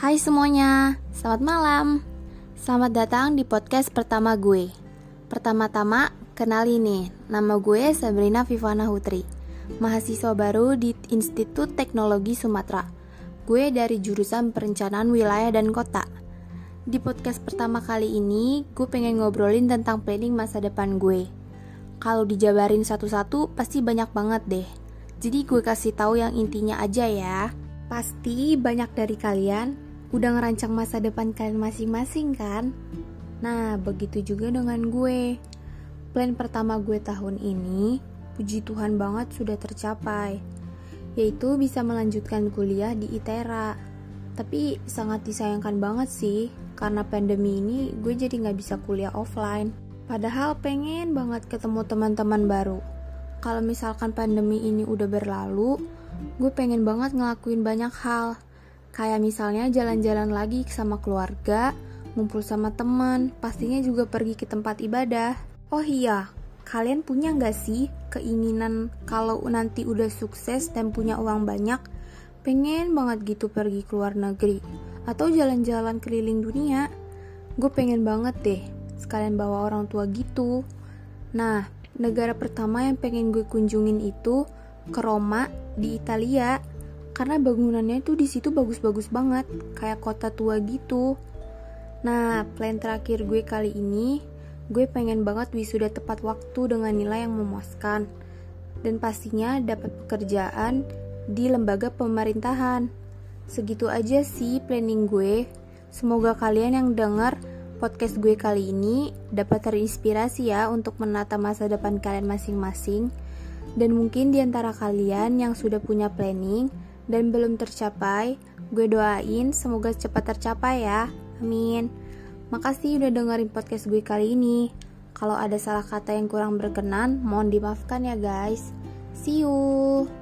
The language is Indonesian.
Hai semuanya, selamat malam. Selamat datang di podcast pertama gue. Pertama-tama, kenali nih, nama gue Sabrina Vivana Hutri, mahasiswa baru di Institut Teknologi Sumatera. Gue dari jurusan perencanaan wilayah dan kota. Di podcast pertama kali ini, gue pengen ngobrolin tentang planning masa depan gue. Kalau dijabarin satu-satu, pasti banyak banget deh. Jadi gue kasih tahu yang intinya aja ya. Pasti banyak dari kalian Udah ngerancang masa depan kalian masing-masing kan? Nah, begitu juga dengan gue. Plan pertama gue tahun ini, puji Tuhan banget sudah tercapai. Yaitu bisa melanjutkan kuliah di ITERA. Tapi sangat disayangkan banget sih, karena pandemi ini gue jadi gak bisa kuliah offline. Padahal pengen banget ketemu teman-teman baru. Kalau misalkan pandemi ini udah berlalu, gue pengen banget ngelakuin banyak hal Kayak misalnya jalan-jalan lagi sama keluarga, ngumpul sama teman, pastinya juga pergi ke tempat ibadah. Oh iya, kalian punya nggak sih keinginan kalau nanti udah sukses dan punya uang banyak, pengen banget gitu pergi ke luar negeri atau jalan-jalan keliling dunia? Gue pengen banget deh, sekalian bawa orang tua gitu. Nah, negara pertama yang pengen gue kunjungin itu ke Roma di Italia karena bangunannya itu di situ bagus-bagus banget kayak kota tua gitu. Nah plan terakhir gue kali ini gue pengen banget wisuda tepat waktu dengan nilai yang memuaskan. Dan pastinya dapat pekerjaan di lembaga pemerintahan. Segitu aja sih planning gue. Semoga kalian yang dengar podcast gue kali ini dapat terinspirasi ya untuk menata masa depan kalian masing-masing. Dan mungkin di antara kalian yang sudah punya planning dan belum tercapai, gue doain semoga cepat tercapai ya. Amin. Makasih udah dengerin podcast gue kali ini. Kalau ada salah kata yang kurang berkenan, mohon dimaafkan ya guys. See you.